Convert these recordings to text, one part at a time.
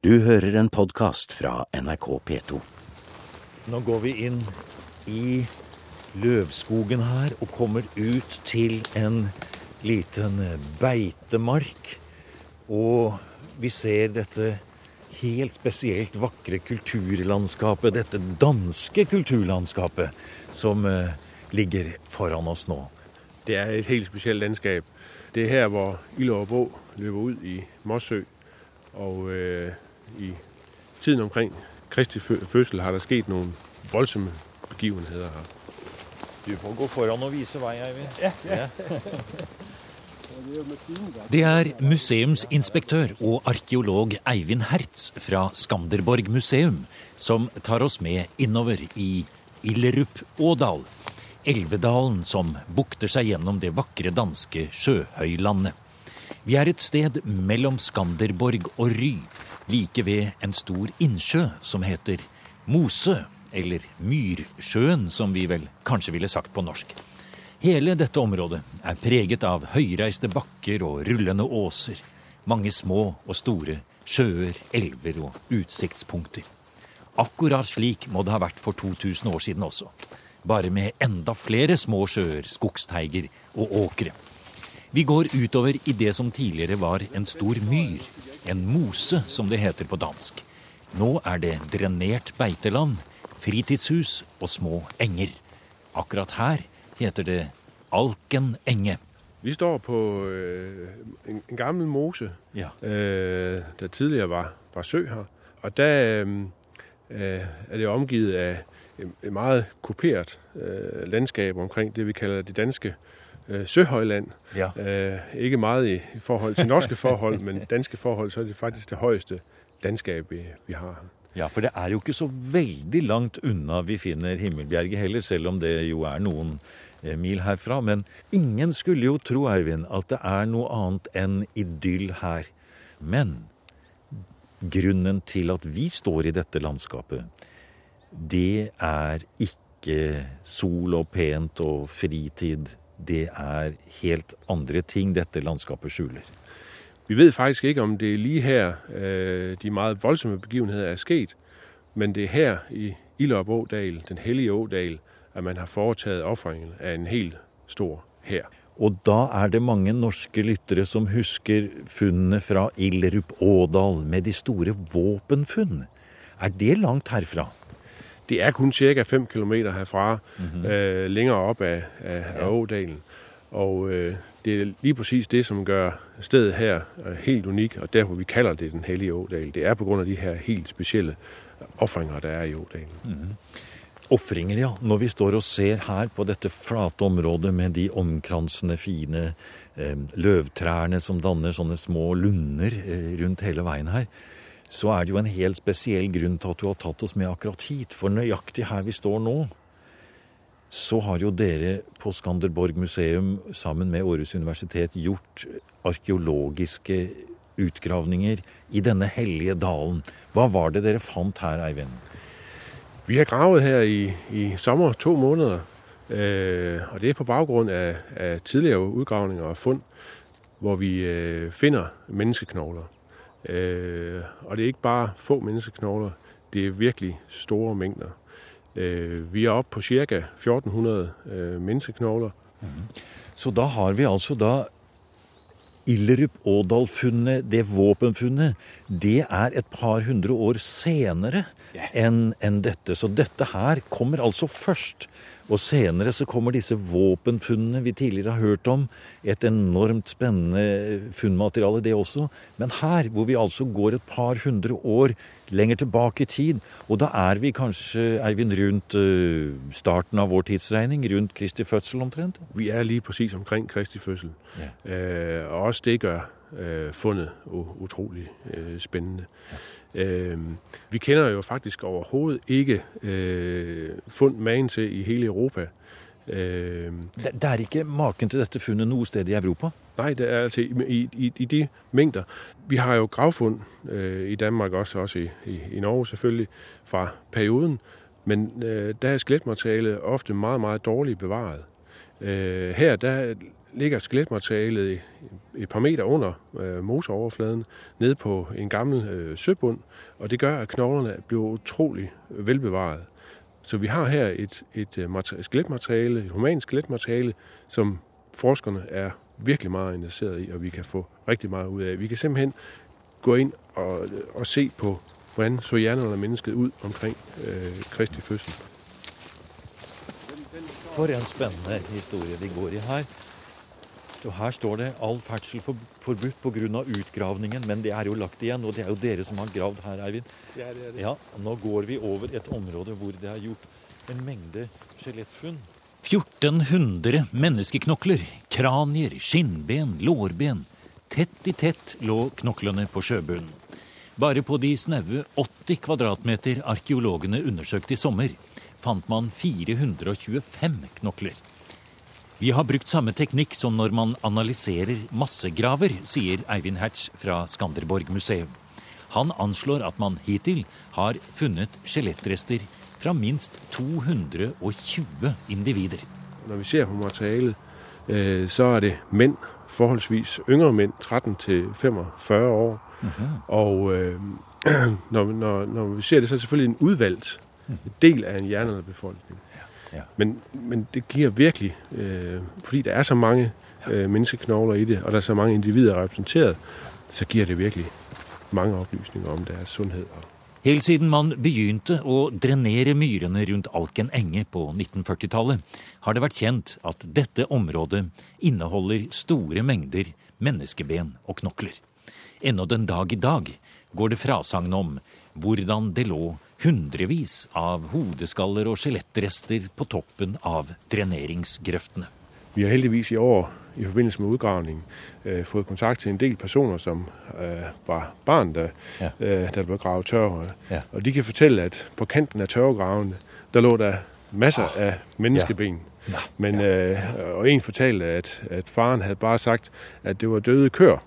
Du hører en podkast fra NRK P2. Nå går vi inn i løvskogen her og kommer ut til en liten beitemark. Og vi ser dette helt spesielt vakre kulturlandskapet, dette danske kulturlandskapet, som eh, ligger foran oss nå. Det er et helt spesielt landskap. Det er her hvor Ilderup Å løper ut i Mossø. Og øh, i tiden omkring Kristi fødsel har der sket noen voldsomme begivenheter her. Du får gå foran og vise vei, Eivind. Ja. Det er museumsinspektør og arkeolog Eivind Hertz fra Skanderborg museum som tar oss med innover i Illerup-Ådal, elvedalen som bukter seg gjennom det vakre danske sjøhøylandet. Vi er et sted mellom Skanderborg og Ry, like ved en stor innsjø som heter Mose, eller Myrsjøen, som vi vel kanskje ville sagt på norsk. Hele dette området er preget av høyreiste bakker og rullende åser. Mange små og store sjøer, elver og utsiktspunkter. Akkurat slik må det ha vært for 2000 år siden også. Bare med enda flere små sjøer, skogsteiger og åkre. Vi går utover i det som tidligere var en stor myr. En mose, som det heter på dansk. Nå er det drenert beiteland, fritidshus og små enger. Akkurat her heter det Alken enge. Vi står på øh, en, en, gammel mose, ja. øh, der tidligere var, var sø her. Og der øh, er det omgivet av et meget kuperet øh, landskap omkring det vi kaller det danske øh, søhøjland. Ja. Øh, ikke meget i, forhold til norske forhold, men danske forhold, så er det faktisk det høyeste landskapet vi, vi har. Ja, for det er jo ikke så veldig langt unna vi finner Himmelbjerget heller, selv om det jo er noen eh, mil herfra. Men ingen skulle jo tro, Eivind, at det er noe annet enn idyll her. Men grunnen til at vi står i dette landskapet, det er ikke sol og pent og fritid. Det er helt andre ting dette landskapet skjuler. Vi vet faktisk ikke om det er lige her øh, de meget voldsomme begivenheter er sket, men det er her i Ilderup Ådal, den hellige Ådal, at man har foretaget ofringen av en helt stor hær. Og da er det mange norske lyttere som husker funnene fra Illerup Ådal med de store våpenfunn. Er det langt herfra? Det er kun ca. fem kilometer herfra, mm -hmm. øh, lenger opp av, av, av Ådalen. Og øh, det er lige præcis det, som gør stedet her øh, helt unik, og derfor vi kalder det Den hellige Ådal. Det er på grund af de her helt specielle offringer, der er i Ådalen. Mm -hmm. Ofringer, ja. Når vi står og ser her på dette flate området med de omkransende, fine eh, løvtrærne som danner sånne små lunder eh, rundt hele veien her, så er det jo en helt spesiell grunn til at du har tatt oss med akkurat hit. For nøyaktig her vi står nå, så har jo dere på Skanderborg museum sammen med Århus universitet gjort arkeologiske utgravninger i denne hellige dalen. Hva var det dere fant her, Eivind? Vi har gravet her i, i sommer to måneder. Øh, og det er på bakgrunn av tidligere utgravninger og funn hvor vi øh, finner menneskeknogler. Øh, og det er ikke bare få menneskeknogler, det er virkelig store mengder. Øh, vi er oppe på ca. 1400 øh, menneskeknogler. Mm. Så da har vi altså da Illerup-Ådal-funnet, det våpenfunnet, det er et par hundre år senere enn en dette. Så dette her kommer altså først. Og senere så kommer disse våpenfunnene vi tidligere har hørt om. Et enormt spennende funnmateriale, det også. Men her, hvor vi altså går et par hundre år lenger tilbake i tid, og da er vi kanskje, Eivind, rundt uh, starten av vår tidsregning, rundt Kristi fødsel omtrent? Vi er lige presis omkring Kristi fødsel. Ja. Eh, og også det gjør eh, funnet utrolig eh, spennende. Ja. Øh, vi kender jo faktisk overhovedet ikke øh, fund magen til i hele Europa. Øh, det, er ikke maken til dette funnet noe sted i Europa? Nei, det er altså i, i, i de mengder. Vi har jo gravfund øh, i Danmark også, også i, i, i, Norge selvfølgelig, fra perioden. Men øh, der er skelettmaterialet ofte meget, meget dårligt bevaret. Øh, her der ligger skeletmaterialet et par meter under øh, moseoverfladen, nede på en gammel øh, søbund, og det gør, at knoglerne bliver utrolig velbevaret. Så vi har her et, et, et skeletmateriale, et humant skeletmateriale, som forskerne er virkelig meget interesseret i, og vi kan få rigtig meget ud af. Vi kan simpelthen gå ind og, og se på, hvordan så hjernerne af mennesket ud omkring øh, Kristi fødsel. For en spennende historie vi går i her. Og Her står det all ferdsel for, forbudt pga. utgravningen, men det er jo lagt igjen. Og det er jo dere som har gravd her, Eivind. Ja, det er det. Ja, Nå går vi over et område hvor det er gjort en mengde skjelettfunn. 1400 menneskeknokler, kranier, skinnben, lårben. Tett i tett lå knoklene på sjøbunnen. Bare på de snaue 80 kvadratmeter arkeologene undersøkte i sommer, fant man 425 knokler. Vi har brukt samme teknikk som når man analyserer massegraver, sier Eivind Hertz fra Skanderborg museum. Han anslår at man hittil har funnet skjelettrester fra minst 220 individer. Når vi ser på materialet, øh, så er det menn, forholdsvis yngre menn, 13 til 45 år. -hmm. Og øh, når, når, når, vi ser det, så er det selvfølgelig en udvalgt del av en jernalderbefolkning. Ja. Men, men det giver virkelig, øh, fordi der er så mange øh, menneskeknogler i det, og der er så mange individer repræsenteret, så giver det virkelig mange oplysninger om deres sundhed. Helt siden man begynte å drenere myrene rundt Alken enge på 1940-tallet, har det vært kjent at dette området inneholder store mengder menneskeben og knokler. Ennå den dag i dag går det frasagn om hvordan det lå hundrevis av hodeskaller og skjelettrester på toppen av dreneringsgrøftene. Vi har heldigvis i år i forbindelse med utgravning eh, fått kontakt til en del personer, som eh, var barn, da, ja. øh, det ble gravet tørre. Ja. Og de kan fortelle at på kanten av tørregravene, der lå der masser ah. av menneskeben. Ja. Men, øh, og en fortalte, at, at faren hadde bare sagt, at det var døde kør,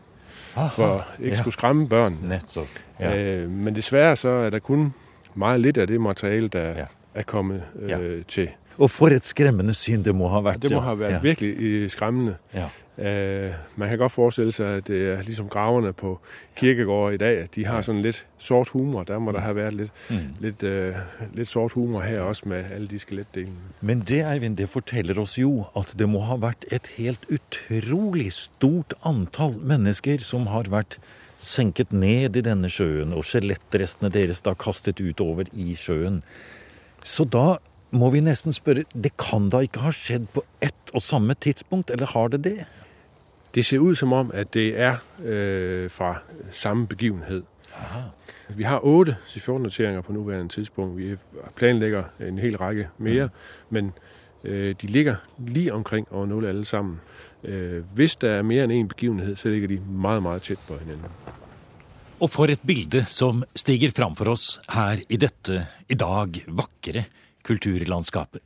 for ikke ja. skulle skræmme børn. Netop. Ja. Øh, men desværre så er der kun meget lidt af det materiale, der ja. er kommet øh, til. Og for et skremmende syn det må ha vært. Det må ha vært ja. virkelig øh, skremmende. Ja. Uh, man kan godt forestille seg at det er liksom graverne på kirkegårder i dag. De har sånn litt sort humor. Der må det ha vært litt, mm. litt, uh, litt sort humor her også, med alle de skelettdelene. Men det Eivind, det forteller oss jo at det må ha vært et helt utrolig stort antall mennesker som har vært senket ned i denne sjøen, og skjelettrestene deres da kastet utover i sjøen. Så da må vi nesten spørre, det kan da ikke ha skjedd på ett og samme tidspunkt, eller har det det? Det ser ut som om at det er øh, fra samme begivenhet. Aha. Vi har åtte C14-noteringer på nåværende tidspunkt. Vi planlegger en hel rekke mere, ja. men øh, de ligger lige omkring over nul alle sammen. Øh, hvis der er mer enn én begivenhet, så ligger de meget, meget tett på hverandre. Og for et bilde som stiger framfor oss her i dette i dag vakre kulturlandskapet.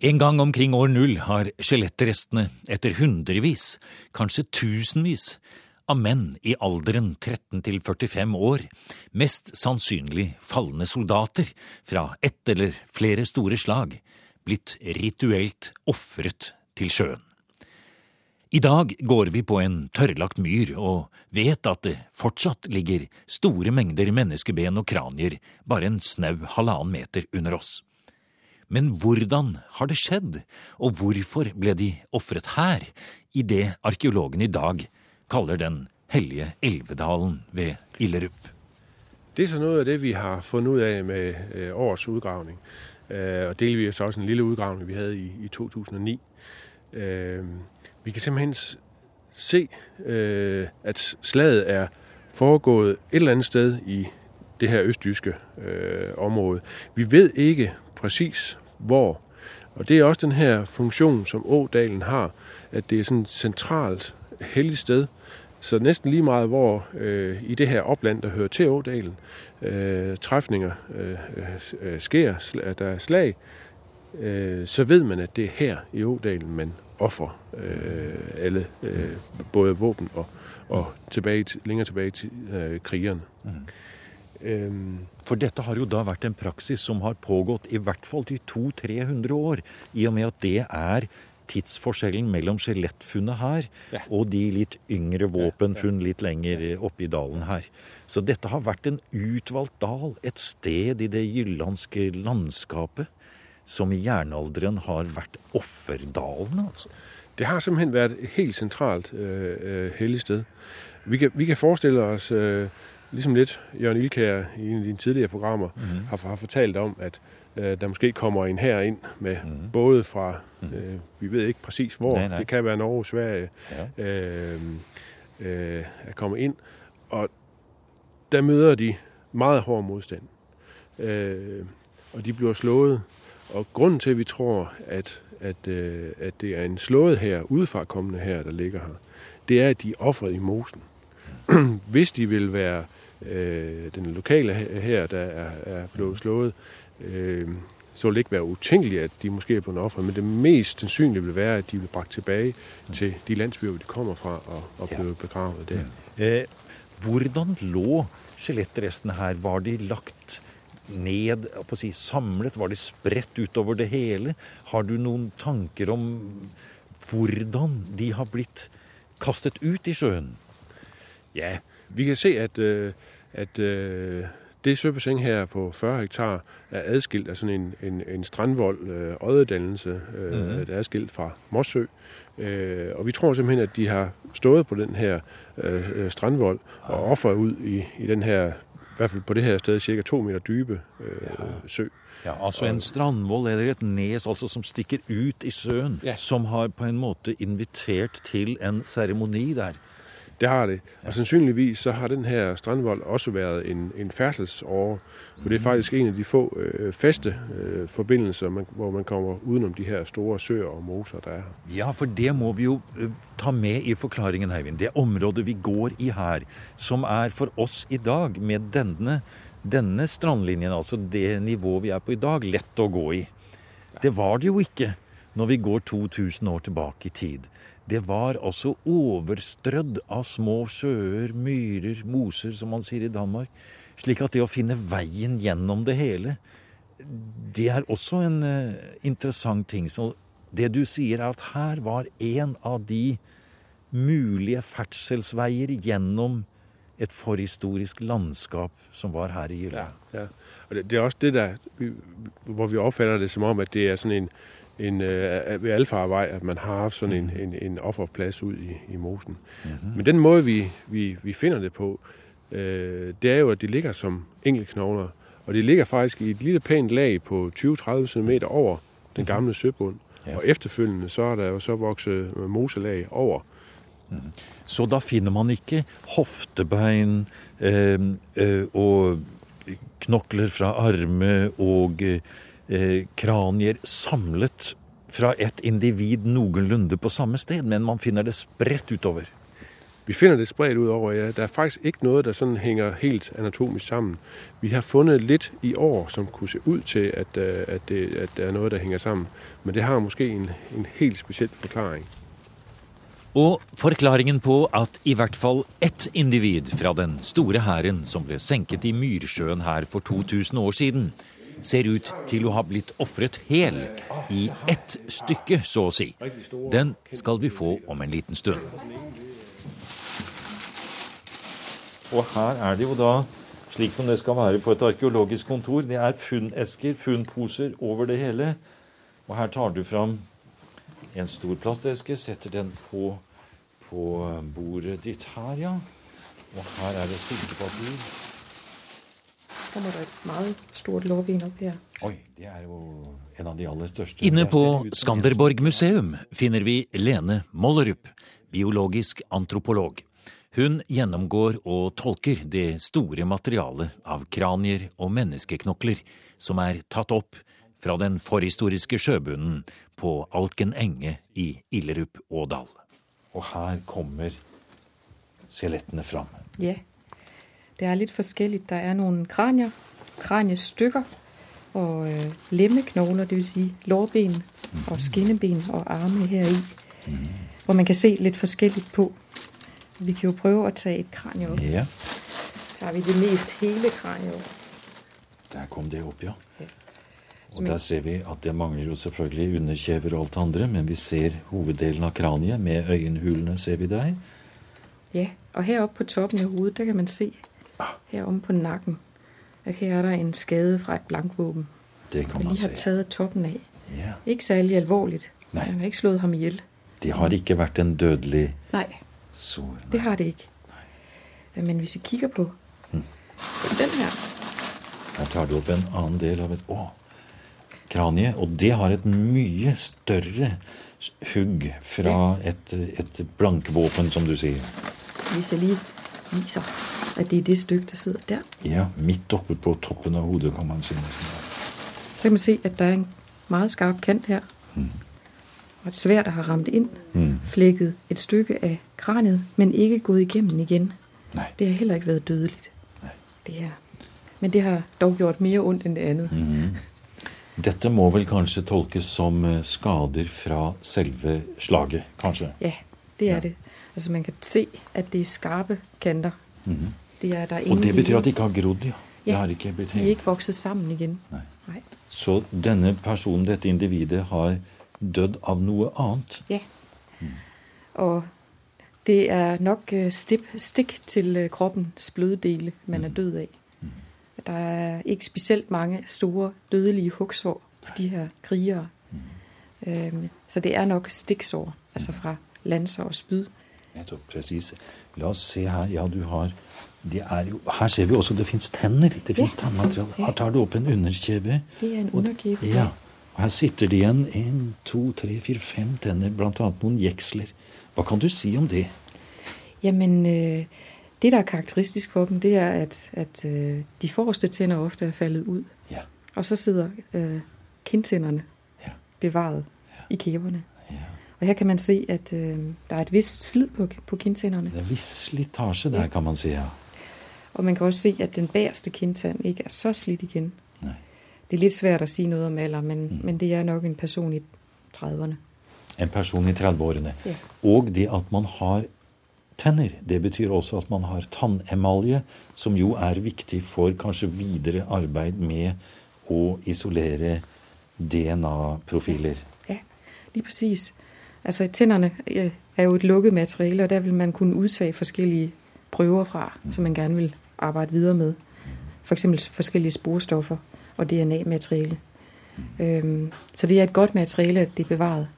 En gang omkring år null har skjelettrestene etter hundrevis, kanskje tusenvis, av menn i alderen 13 til 45 år, mest sannsynlig falne soldater fra ett eller flere store slag, blitt rituelt ofret til sjøen. I dag går vi på en tørrlagt myr og vet at det fortsatt ligger store mengder menneskeben og kranier bare en snau halvannen meter under oss. Men hvordan har det skjedd, og hvorfor ble de ofret her, i det arkeologen i dag kaller den hellige Elvedalen ved Illerup? Det er så noe av det vi har funnet ut av med øh, årets utgravning, øh, og delvis også en lille utgravning vi hadde i, i 2009. Vi kan simpelthen se, øh, at slaget er foregået et eller annet sted i det her østjyske området. område. Vi ved ikke præcis hvor. Og det er også den her funktion, som Ådalen har, at det er sådan et centralt helligt sted. Så næsten lige meget, hvor øh, i det her opland, der hører til Ådalen, øh, træfninger øh, øh, sker, at der er slag, øh, så ved man, at det er her i Ådalen, man offer øh, alle, øh, både våben og, og tilbage, længere tilbage til øh, krigerne. Mm. For dette har jo da vært en praksis som har pågått i hvert fall til 200-300 år, i og med at det er tidsforskjellen mellom skjelettfunnet her og de litt yngre våpenfunn litt lenger oppe i dalen her. Så dette har vært en utvalgt dal, et sted i det jyllandske landskapet som i jernalderen har vært offerdalen, altså. Det har simpelthen vært et helt sentralt uh, øh hellig sted. Vi kan, vi kan forestille oss øh, Ligesom lidt Jørgen Ilkær i en af dine tidligere programmer mm. har, har fortalt om, at øh, der måske kommer en her ind med mm. både fra, mm. øh, vi ved ikke præcis hvor, nej, nej. det kan være Norge, Sverige, ja. øh, øh, at komme ind. Og der møder de meget hård modstand. Øh, og de bliver slået. Og grunden til, at vi tror, at, at, øh, at det er en slået her, udefra kommende her, der ligger her, det er, at de er offret i mosen. Hvis de vil være den lokale her, der er, er blevet slået, øh, så vil det ikke være utænkeligt, at de måske er blevet offret, men det mest sandsynlige vil være, at de vil bragt tilbage til de landsbyer, de kommer fra, og, og blive begravet der. Eh, hvordan lå skjelettrestene her? Var de lagt ned, på å si, samlet? Var de spredt utover det hele? Har du noen tanker om hvordan de har blitt kastet ut i sjøen? Ja, vi kan se, at, øh, at øh, det søbassin her på 40 hektar er adskilt af sådan en, en, en strandvold, øh, øjedannelse, øh, mm-hmm. der er adskilt fra Mossø. Øh, og vi tror simpelthen, at de har stået på den her øh, strandvold og offeret ud i, i den her, i hvert fald på det her sted, cirka to meter dybe øh, ja. sø. Ja, altså En strandvoll eller et nes altså, som stikker ut i sjøen, ja. som har på en måte invitert til en seremoni der. Det har det. Og sandsynligvis så har den her strandvold også været en, en færdselsåre, for det er faktisk en af de få øh, faste øh, forbindelser, man, hvor man kommer udenom de her store søer og moser, der er her. Ja, for det må vi jo øh, ta med i forklaringen, Heivind. Det området vi går i her, som er for oss i dag, med denne, denne strandlinjen, altså det nivået vi er på i dag, lett å gå i. Det var det jo ikke når vi går 2000 år tilbake i tid det var altså overstrødd av små sjøer, myrer, moser, som man sier i Danmark. Slik at det å finne veien gjennom det hele, det er også en uh, interessant ting. Så det du sier, er at her var en av de mulige ferdselsveier gjennom et forhistorisk landskap som var her i Jylland. Ja, ja. Og det, det er også det der, hvor vi oppfatter det som om at det er sånn en en, øh, ved Alfarvej, at man har haft sådan en, mhm. en, en offerplads ud i, i mosen. Mm-hmm. Men den måde, vi, vi, vi finder det på, øh, det er jo, at de ligger som enkeltknogler, og de ligger faktisk i et lille pænt lag på 20-30 cm over den mhm. gamle søbund. Ja. Og efterfølgende så er der jo så vokset moselag over. Mm. Så da finner man ikke hoftebein øh, øh, og knokler fra arme og øh, eh, kranier samlet fra et individ noenlunde på samme sted, men man finner det spredt utover. Vi finner det spredt utover, ja. Det er faktisk ikke noe der sånn henger helt anatomisk sammen. Vi har funnet litt i år som kunne se ut til at, øh, at, det, at det, er noe der henger sammen. Men det har måske en, en helt spesiell forklaring. Og forklaringen på at i hvert fall ett individ fra den store hæren som ble senket i Myrsjøen her for 2000 år siden, ser ut til å ha blitt ofret hel i ett stykke, så å si. Den skal vi få om en liten stund. Og her er det jo da, slik som det skal være på et arkeologisk kontor, det er funnesker, funnposer over det hele. Og her tar du fram en stor plasteske, setter den på, på bordet ditt her, ja. Og her er det silkepapir kommer det et meget stort lårvin opp her. Oi, det er jo en av de aller største. Inne på Skanderborg museum finner vi Lene Mollerup, biologisk antropolog. Hun gjennomgår og tolker det store materialet av kranier og menneskeknokler som er tatt opp fra den forhistoriske sjøbunnen på Alken enge i Illerup-Ådal. Og her kommer skjelettene fram. Ja. Yeah. Det er litt forskjellig. Der er noen kranier, kraniestykker og øh, lemmeknogler, dvs. Si lårben og mhm. skinneben og arme heri. Mm. Hvor man kan se litt forskjellig på. Vi kan jo prøve å ta et kranie opp. Ja. Tar vi det mest hele kraniet opp. Der kom det opp, ja. Og der ser vi at det mangler jo selvfølgelig underkjever og alt andre, men vi ser hoveddelen av kraniet med øyenhulene, ser vi der. Ja, og her oppe på toppen av hovedet, der kan man se, heromme på nakken, at her er der en skade fra et blankvåpen. Det kan man lige har taget toppen af. Ja. Ikke særlig alvorligt. Nej. Man har ikke slået ham ihjel. Det har ikke vært en dødelig Nej, sår. det har det ikke. Men hvis vi kikker på hm. den her, Her tar du opp en annen del av et å, kranie, og det har et mye større hugg fra et, et blankvåpen, som du sier. hvis jeg lige viser, at det er det stykke, der sidder der, Ja, midt oppe på toppen av hodet, kan man si nesten. så kan man se, at der er en meget skarp kant her. Og et svær, der har ramt ind, Mm. flækket et stykke av kraniet, men ikke gået igennem igjen. Nei. Det har heller ikke vært dødeligt. Det er, men det har dog gjort mer ondt enn det andet. Mm. Dette må vel kanskje tolkes som eh, skader fra selve slaget, kanskje? Ja, det er Ja. det. Altså man kan se, at det er skarpe kanter. Mhm. Det er, der Og det betyr at det ikke har grodd, ja? Det Ja, har ikke blitt De er ikke vokset sammen igjen. Nei. Nei. Så denne personen, dette individet, har dødd av noe annet? Ja. Og det er nok stikk, stikk til øh, kroppens bløde dele, man er død af. Der er ikke spesielt mange store dødelige huggsår på de her krigere. Øhm, så det er nok stikksår, altså fra lanser og spyd. Nettopp, presis. La oss se her. Ja, du har er jo, Her ser vi også det fins tenner. Det fins tannmateriale. Her tar du opp en underkjeve. Det er en Og- Ja. Og her sitter det igjen en, to, tre, fire, fem tenner, blant annet noen jeksler. Hva kan du si om det? Jamen, øh, det der er karakteristisk for dem, det er, at, at øh, de forreste tenner ofte er fallet ut. Ja. Og så sidder øh, kindtænderne Ja. bevaret i kæberne. Og her kan man se, at øh, der er et visst slid på, på kindtænderne. Er viss slitasje der, Ja. kan man si. ja. Og man kan også se, at den bagerste kindtand ikke er så slidt igjen. Nei. Det er litt svært å si noe om alder, men, mm. men det er nok en person i 30-årene. En person i 30-årene. Ja. Og det at man har tenner, det betyr også at man har tannemalje, som jo er viktig for kanskje videre arbeid med å isolere DNA-profiler. Ja, lige præcis. Altså tænderne øh, er jo et lukket materiale, og der vil man kunne udtage forskellige prøver fra, som man gerne vil arbejde videre med. For eksempel forskellige sporstoffer og DNA-materiale. Så det er et godt materiale, at det er bevaret.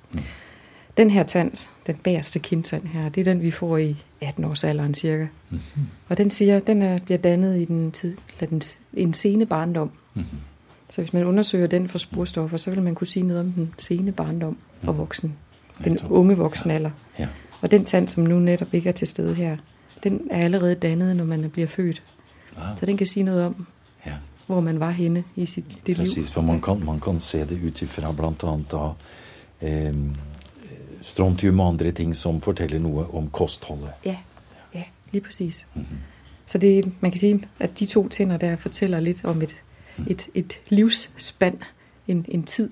Den her tand, den bagerste kindtand her, det er den, vi får i 18-årsalderen cirka. Mhm. Og den siger, den er, bliver dannet i den, tid, eller den, en sene barndom. Mhm. Så hvis man undersøger den for sporstoffer, så vil man kunne sige noget om den sene barndom og voksen. Den unge voksenalder. Ja. Og den tand, som nu netop ikke er til stede her, den er allerede dannet, når man bliver født. Wow. Så den kan sige noget om, ja. hvor man var henne i sit det liv. Præcis, for man kan, man kan se det ut ifra annet da eh, strontium og andre ting som forteller noe om kostholdet. Ja, ja, lige præcis. Mhm. Så det, man kan sige, at de to tænder der fortæller lidt om et, mm. et, et livsspand, en, en tid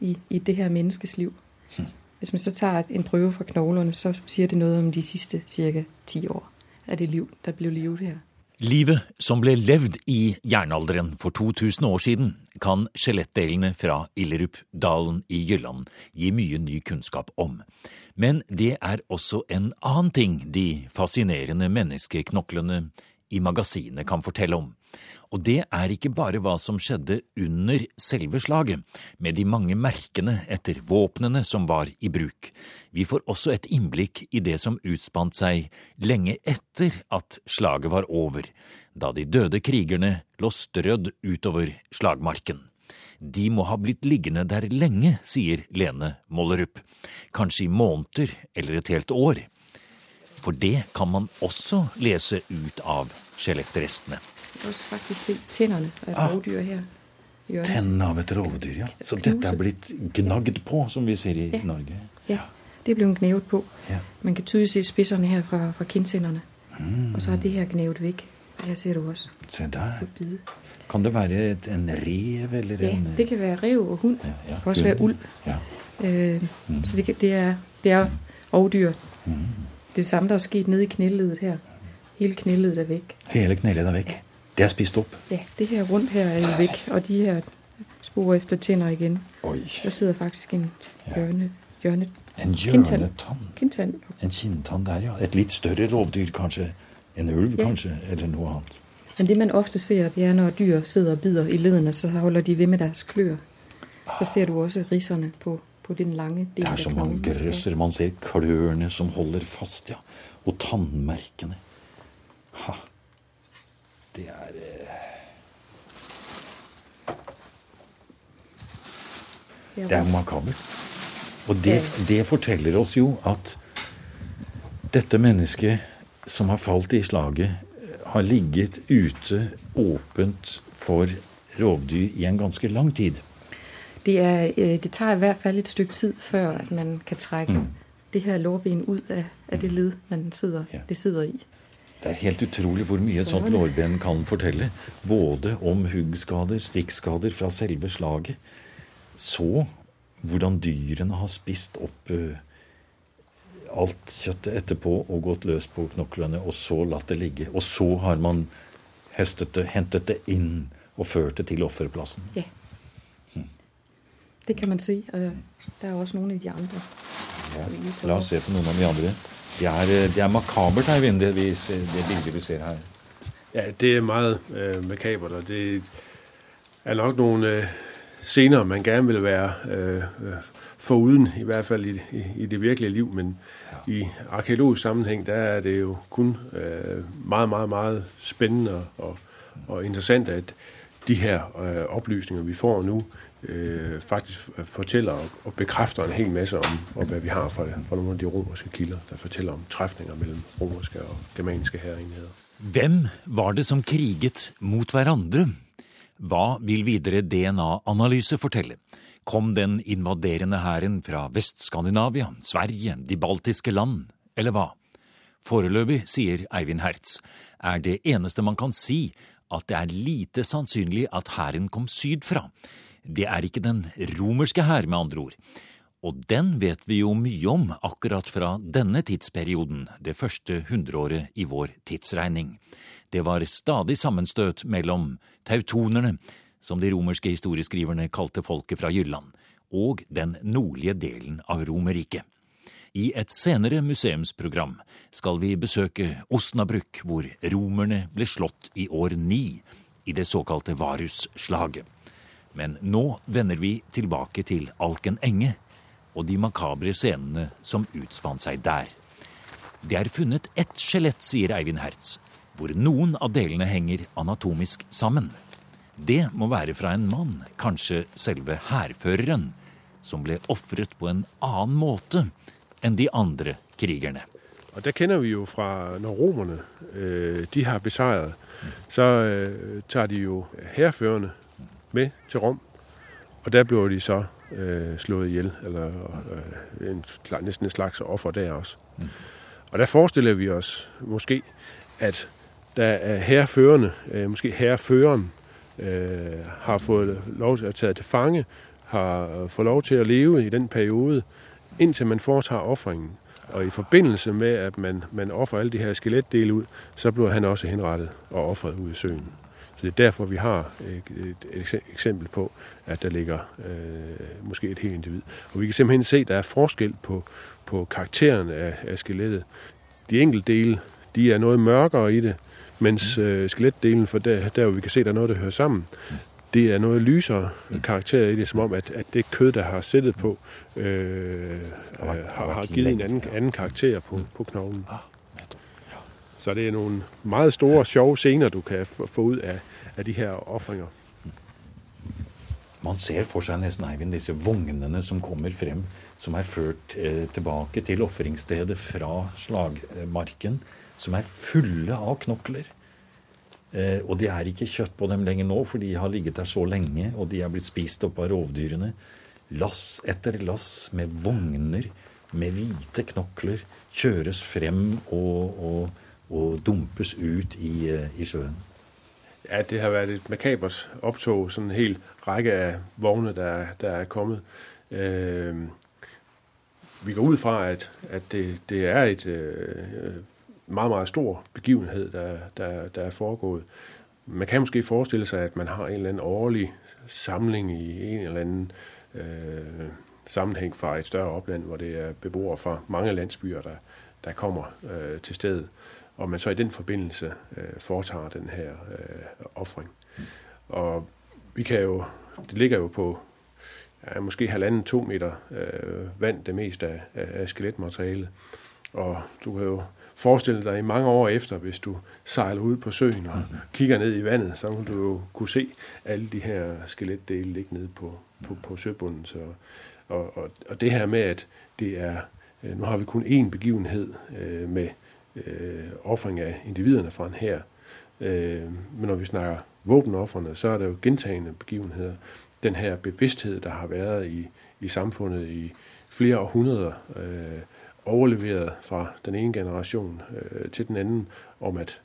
i, i det her menneskes liv. Mhm. Hvis man så tager en prøve fra knoglerne, så sier det noe om de siste cirka ti år av det liv, der ble levd her. Livet som ble levd i jernalderen for 2000 år siden, kan skjelettdelene fra Illerupdalen i Jylland gi mye ny kunnskap om. Men det er også en annen ting de fascinerende menneskeknoklene i magasinet kan fortelle om. Og det er ikke bare hva som skjedde under selve slaget, med de mange merkene etter våpnene som var i bruk. Vi får også et innblikk i det som utspant seg lenge etter at slaget var over, da de døde krigerne lå strødd utover slagmarken. De må ha blitt liggende der lenge, sier Lene Mollerup. Kanskje i måneder eller et helt år. For det kan man også lese ut av skjelettrestene. Kan også faktisk se tænderne av et Ah. rovdyr her. Tennene av et rovdyr, ja. Så dette er blitt gnagd på, som vi ser i Ja. Norge. Ja, det blev knævet på. Ja. Man kan tydelig se spissene her fra, fra kindtænderne. Mm. Og så er det her knævet væk. Her ser du også Se der. Kan det være et, en rev eller Ja, en det kan være rev og hund. ja, Det kan også være ulv. Ja. Øh, Mm. Så det, det, er, det er rovdyr. Mm. Det samme, der er sket nede i knelleddet her. Hele knelleddet er væk. Hele knelleddet er vekk. Det er spist opp. Ja, det her rundt her er væk, og de her spor efter tænder igen. Oi. Der sidder faktisk en hjørne, hjørne En hjørnetann. Kindtann. En kinntann der, ja. Et litt større rovdyr, kanskje. En ulv, Ja. kanskje, eller noe annet. Men det man ofte ser, det er når dyr sidder og bider i ledene, så holder de ved med deres klør. Så ser du også risserne på, på den lange delen. Det er som man grøsser. Man ser klørne som holder fast, ja. Og tannmerkene. Ha. Det er eh, Det er makabert. Og det, det forteller oss jo at dette mennesket som har falt i slaget, har ligget ute åpent for rovdyr i en ganske lang tid. Det, er, øh, det tar i hvert fall et stykke tid, før at man kan trekke Mm. det her lårben ut av, av det led, man sitter, Ja. det sidder i. Det er helt utrolig hvor mye et sånt lårben kan fortelle. Både om huggskader, stikkskader fra selve slaget. Så hvordan dyrene har spist opp uh, alt kjøttet etterpå og gått løs på knoklene, og så latt det ligge. Og så har man høstet det, hentet det inn og ført det til offerplassen. Ja. Det kan man si. og det er også noen i de andre. Ja. La oss se på noen av de andre. Det er, eh, det er makabert, Eivind, det, vi det bildet vi ser her. Ja, det er meget øh, makabert, og det er nok noen øh, scener, man gerne vil være øh, øh, foruden, i hvert fall i, i, i det virkelige liv, men ja. i arkeologisk sammenheng der er det jo kun øh, meget, meget, meget spændende og, og interessant, at de her øh, opplysninger vi får nu, øh, faktisk fortæller og, og bekræfter en hel masse om, om hvad vi har fra, fra nogle af de romerske kilder, der fortæller om træfninger mellem romerske og germanske herreenheder. Hvem var det som kriget mot hverandre? Hva vil videre DNA-analyse fortelle? Kom den invaderende hæren fra Vest-Skandinavia, Sverige, de baltiske land, eller hva? Foreløpig, sier Eivind Hertz, er det eneste man kan si at det er lite sannsynlig at hæren kom sydfra. Det er ikke den romerske hær, med andre ord. Og den vet vi jo mye om akkurat fra denne tidsperioden, det første hundreåret i vår tidsregning. Det var stadig sammenstøt mellom tautonerne, som de romerske historieskriverne kalte folket fra Jylland, og den nordlige delen av Romerriket. I et senere museumsprogram skal vi besøke Osnabrück, hvor romerne ble slått i år ni, i det såkalte Varusslaget. Men nå vender vi tilbake til Alken enge og de makabre scenene som utspant seg der. Det er funnet ett skjelett, sier Eivind Hertz, hvor noen av delene henger anatomisk sammen. Det må være fra en mann, kanskje selve hærføreren, som ble ofret på en annen måte enn de andre krigerne. Og der kender vi jo fra, når romerne øh, de har besejret, så tar de jo herførende med til Rom, og der bliver de så øh, slået ihjel, eller øh, en, næsten en slags offer der også. Mm. Og der forestiller vi os måske, at der er herførende, øh, måske herføreren, øh, har fået lov til at tage til fange, har fået lov til at leve i den periode, indtil man foretager offringen. Og i forbindelse med, at man, man offer alle de her skeletdele ud, så blir han også henrettet og offret ud i søen. Så det er derfor, vi har et, eksempel på, at der ligger øh, måske et helt individ. Og vi kan simpelthen se, at der er forskel på, på karakteren af, af skelettet. De enkelte dele, de er noget mørkere i det, mens øh, skeletdelen, for der, der hvor vi kan se, at der er noget, der hører sammen, det er noget lysere karakter i det, som om, at, at det kød, der har sættet på, øh, har, har, har givet en anden, anden karakter på, på knoglen. Så det er nogle meget store, sjove scener, du kan få ud af, af de her ofringer. Man ser for seg nesten Eivind, disse vognene som kommer frem, som er ført eh, tilbake til ofringsstedet fra slagmarken, som er fulle av knokler. Eh, og det er ikke kjøtt på dem lenger nå, for de har ligget der så lenge, og de er blitt spist opp av rovdyrene. Lass etter lass med vogner med hvite knokler kjøres frem og, og, og dumpes ut i, eh, i sjøen. Ja, det har været et makabert optog, sådan en hel række af vogne, der, er- der er kommet. Øh, vi går ud fra, at, at det, det er et øh, meget, meget stor begivenhed, der, der, der er foregået. man kan måske forestille sig, at man har en eller anden årlig samling i en eller anden øh, sammenhæng fra et større opland, hvor det er beboere fra mange landsbyer, der, der kommer øh, til stedet, og man så i den forbindelse øh, foretager den her øh, offring. Og vi kan jo, det ligger jo på ja, måske halvanden, to meter øh, vand, det meste af, af skeletmaterialet. Og du kan jo forestille dig i mange år efter, hvis du sejler ud på søen og kigger ned i vandet, så vil du jo kunne se alle de her skeletdele ligge nede på, på, på søbunden. Så, og, og, og det her med, at det er, øh, nu har vi kun én begivenhed øh, med øh, offring af individerne fra en her, øh, men når vi snakker våbenofferne, så er der jo gentagende begivenheder. Den her bevidsthed, der har været i, i samfundet i flere århundreder, øh, overleveret fra den ene generation øh, til den anden, om at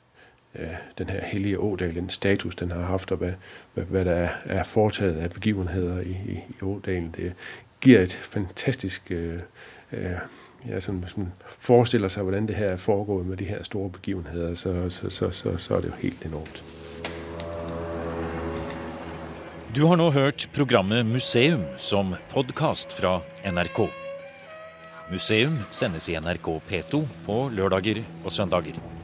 øh, den her hellige ådal, den status, den har haft, og hvad, hvad, hvad der er, er foretaget af begivenheder i, i, i ådalen, det giver et fantastisk... Øh, øh, ja, som, som forestiller seg hvordan det her er foregået med de her store begivenheter, så, så, så, så, er det jo helt enormt. Du har nå hørt programmet Museum som podkast fra NRK. Museum sendes i NRK P2 på lørdager og søndager.